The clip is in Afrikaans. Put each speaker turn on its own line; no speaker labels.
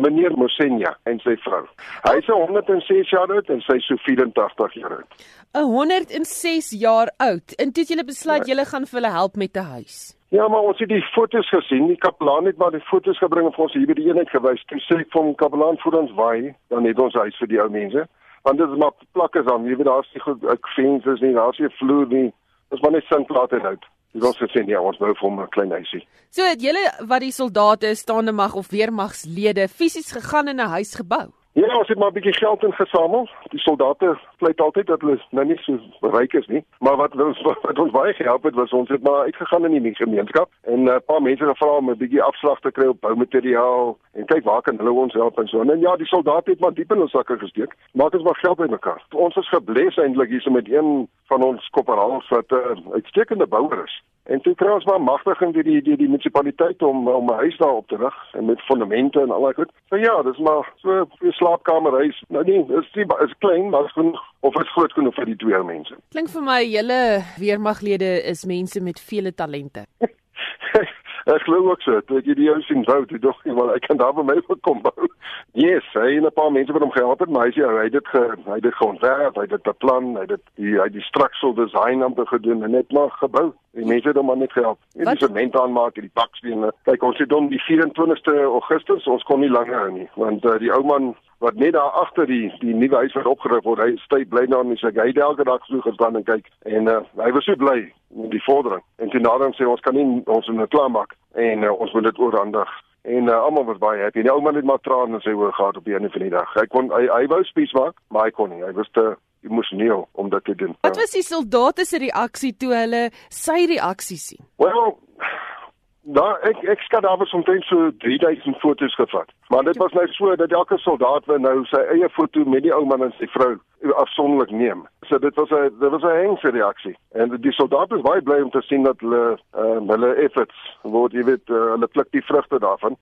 meneer Mosenya en sy vrou. Hy is 106 jaar oud en sy is so 84 jaar oud.
106 jaar oud. En toe het julle besluit julle gaan vir hulle help met 'n huis.
Ja, maar ons het die foto's gesien. Die kapelaan het maar die foto's gebring en vir ons hier by die eenheid gewys. Toe sê ek van kapelaan voer ons waai, dan het ons huis vir die ou mense. Want dit is maar plakkers aan. Jy weet daar's nie goed ek vensters nie, daar's nie vloer nie. Dis maar net sinplate en hout. Dis ons gesê ja, ons bou vir hom 'n klein huisie.
So het julle wat die soldate, staande mag of weermagslede fisies gegaan en 'n huis gebou.
Ja, ons het maar 'n bietjie geld ingesamel. Die soldate pleit altyd dat hulle nou nie so ryk is nie, maar wat ons wat ons baie gehelp het was ons het maar uitgegaan in die gemeenskap en 'n uh, paar mense gevra om 'n bietjie afslag te kry op boumateriaal en kyk waar kan hulle ons help en so. En ja, die soldate het maar diep in ons sakke gesteek. Maak ons maar geld bymekaar. Ons is gebless eintlik hier so met een van ons kopperals wat 'n uh, uitstekende bouer is. En toe kry ons maar magtiging deur die die die munisipaliteit om om 'n huis daar op te rig en met fondamente en al daai goed. So ja, dis maar so 'n slaapkamerhuis. Nou nee, is die is klein, maar is genoeg of is groot genoeg vir die twee mense.
Klink vir my julle weermaglede is mense met vele talente.
Ek glo ook so. Toe jy die ou sien bou, toe dog jy maar ek kan daar by my kom bou. Yes, hy en 'n paar mense wat hom gehelp het, maar hy sê hy het dit ge, hy het dit geontwerp, hy het dit beplan, hy het dit die hy die structural design amper gedoen en net maar gebou. Die mense het hom maar net gehelp. En die sement aanmaak en die bakstene. Kyk, ons het hom die 24ste Augustus, ons kon nie langer hou nie, want uh, die ou man wat net daar agter die die nuwe huis wat opgerig word, hy stay bly daar en sy hy elke dag so gestaan en kyk en uh, hy was so bly met die vordering. En toe nader sê ons kan nie ons moet klaar maak en uh, ons moet dit oorhandig en uh, almal was baie happy. Die ou man het maar trane in sy oë gehad op die einde van die dag. Hy kon hy, hy wou spies maak, maar hy kon nie. Hy was te emosioneel om dit te doen.
Wat was die soldate se reaksie toe hulle sy reaksie sien?
Well, Nou, ek ek skat daar was omtrent so 3000 foto's gevat. Maar dit was nou so dat elke soldaat wou nou sy eie foto met die ou man en sy vrou afsonderlik neem. So dit was 'n dit was 'n hengse reaksie. En die soldate was baie bly om te sien dat hulle uh, hulle efforts word jy weet uh, hulle pluk die vrugte daarvan.